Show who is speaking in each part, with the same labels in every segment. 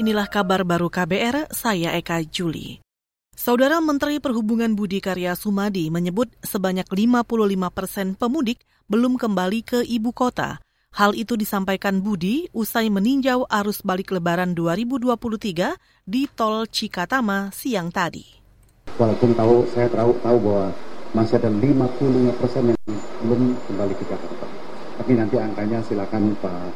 Speaker 1: Inilah kabar baru KBR, saya Eka Juli. Saudara Menteri Perhubungan Budi Karya Sumadi menyebut sebanyak 55 persen pemudik belum kembali ke ibu kota. Hal itu disampaikan Budi usai meninjau arus balik lebaran 2023 di Tol Cikatama siang tadi.
Speaker 2: Walaupun tahu saya tahu tahu bahwa masih ada 55 persen yang belum kembali ke Jakarta. Tapi nanti angkanya silakan Pak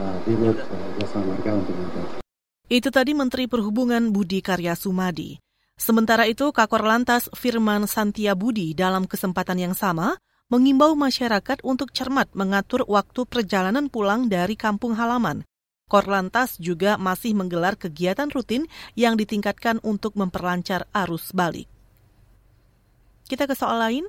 Speaker 2: uh, Dirut uh, Jasa Marga untuk menjawab.
Speaker 1: Itu tadi Menteri Perhubungan Budi Karya Sumadi. Sementara itu, Kakor Lantas Firman Santia Budi dalam kesempatan yang sama mengimbau masyarakat untuk cermat mengatur waktu perjalanan pulang dari kampung halaman. Korlantas juga masih menggelar kegiatan rutin yang ditingkatkan untuk memperlancar arus balik. Kita ke soal lain.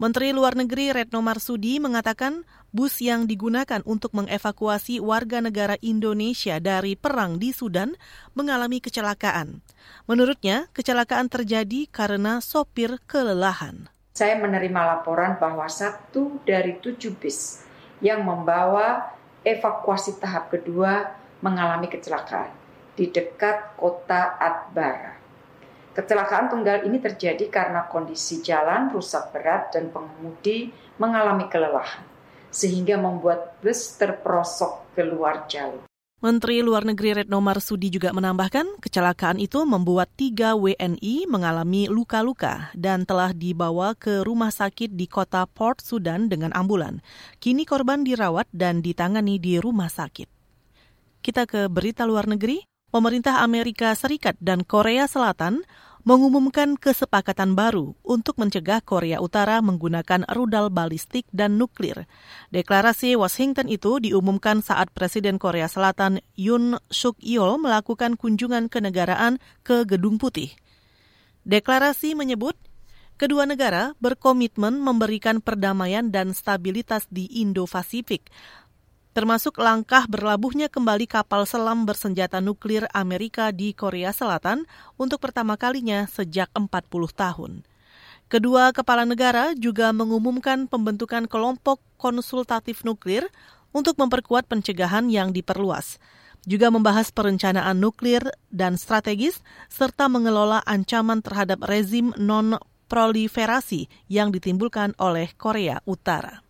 Speaker 1: Menteri Luar Negeri Retno Marsudi mengatakan bus yang digunakan untuk mengevakuasi warga negara Indonesia dari perang di Sudan mengalami kecelakaan. Menurutnya, kecelakaan terjadi karena sopir kelelahan.
Speaker 3: Saya menerima laporan bahwa satu dari tujuh bis yang membawa evakuasi tahap kedua mengalami kecelakaan di dekat kota Atbara. Kecelakaan tunggal ini terjadi karena kondisi jalan rusak berat dan pengemudi mengalami kelelahan, sehingga membuat bus terperosok keluar jalur.
Speaker 1: Menteri Luar Negeri Retno Marsudi juga menambahkan kecelakaan itu membuat tiga WNI mengalami luka-luka dan telah dibawa ke rumah sakit di kota Port Sudan dengan ambulan. Kini korban dirawat dan ditangani di rumah sakit. Kita ke berita luar negeri pemerintah Amerika Serikat dan Korea Selatan mengumumkan kesepakatan baru untuk mencegah Korea Utara menggunakan rudal balistik dan nuklir. Deklarasi Washington itu diumumkan saat Presiden Korea Selatan Yoon Suk Yeol melakukan kunjungan kenegaraan ke Gedung Putih. Deklarasi menyebut kedua negara berkomitmen memberikan perdamaian dan stabilitas di Indo-Pasifik termasuk langkah berlabuhnya kembali kapal selam bersenjata nuklir Amerika di Korea Selatan untuk pertama kalinya sejak 40 tahun. Kedua kepala negara juga mengumumkan pembentukan kelompok konsultatif nuklir untuk memperkuat pencegahan yang diperluas. Juga membahas perencanaan nuklir dan strategis serta mengelola ancaman terhadap rezim non-proliferasi yang ditimbulkan oleh Korea Utara.